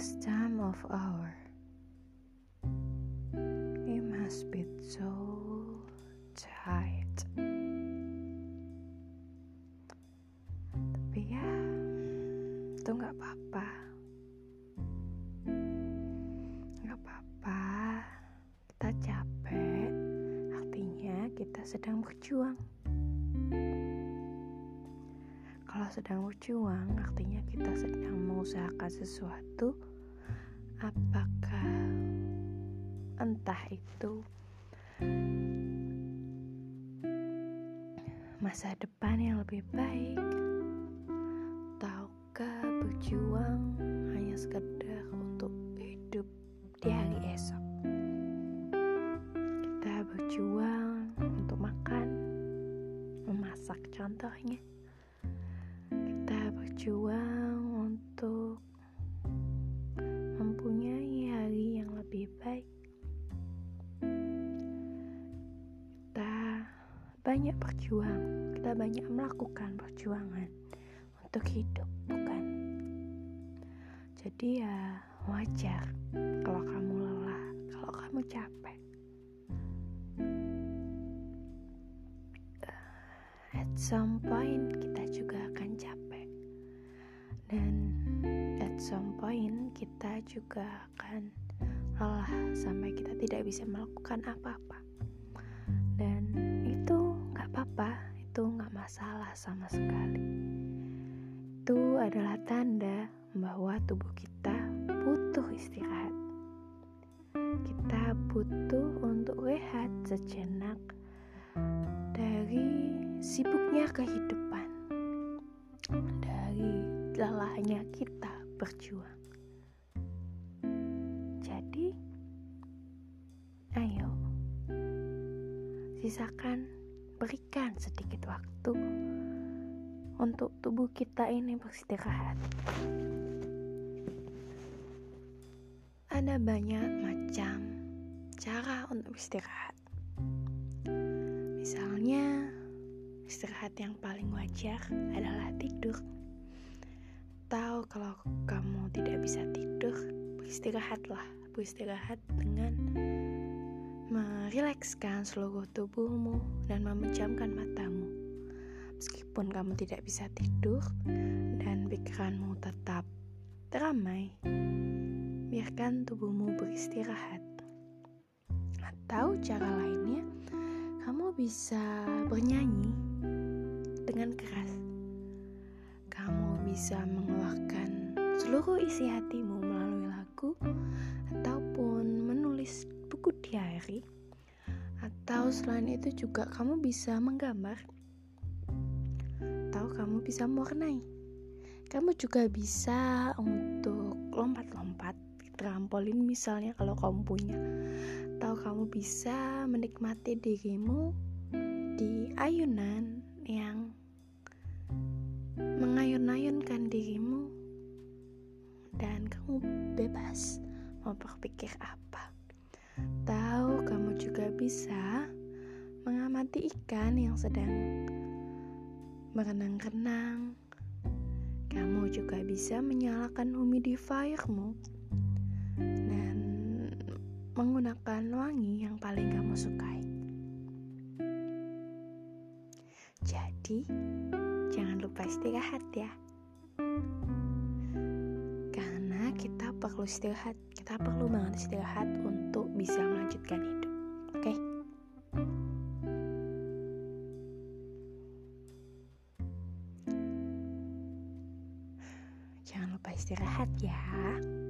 this time of hour. You must be so tired. Tapi ya, itu nggak apa-apa. Nggak apa-apa. Kita capek. Artinya kita sedang berjuang. Kalau sedang berjuang, artinya kita sedang mengusahakan sesuatu apakah entah itu masa depan yang lebih baik? Tahukah berjuang hanya sekedar untuk hidup di hari esok? Kita berjuang untuk makan memasak contohnya. Kita berjuang banyak berjuang, kita banyak melakukan perjuangan untuk hidup, bukan? Jadi ya wajar kalau kamu lelah, kalau kamu capek. At some point kita juga akan capek. Dan at some point kita juga akan lelah sampai kita tidak bisa melakukan apa-apa. Dan apa-apa, itu nggak masalah sama sekali. Itu adalah tanda bahwa tubuh kita butuh istirahat. Kita butuh untuk rehat sejenak dari sibuknya kehidupan, dari lelahnya kita berjuang. Jadi, ayo sisakan berikan sedikit waktu untuk tubuh kita ini beristirahat. Ada banyak macam cara untuk istirahat. Misalnya, istirahat yang paling wajar adalah tidur. Tahu kalau kamu tidak bisa tidur, beristirahatlah. Beristirahat dengan merilekskan seluruh tubuhmu dan memejamkan matamu. Meskipun kamu tidak bisa tidur dan pikiranmu tetap teramai, biarkan tubuhmu beristirahat. Atau cara lainnya, kamu bisa bernyanyi dengan keras. Kamu bisa mengeluarkan seluruh isi hatimu melalui lagu ataupun menulis diary atau selain itu juga kamu bisa menggambar. Atau kamu bisa mewarnai. Kamu juga bisa untuk lompat-lompat trampolin misalnya kalau kamu punya. Atau kamu bisa menikmati dirimu di ayunan yang mengayun-ayunkan dirimu. Dan kamu bebas mau berpikir apa bisa mengamati ikan yang sedang berenang-renang. Kamu juga bisa menyalakan humidifiermu dan menggunakan wangi yang paling kamu sukai. Jadi, jangan lupa istirahat ya kita perlu istirahat kita perlu banget istirahat untuk bisa melanjutkan hidup jangan lupa istirahat ya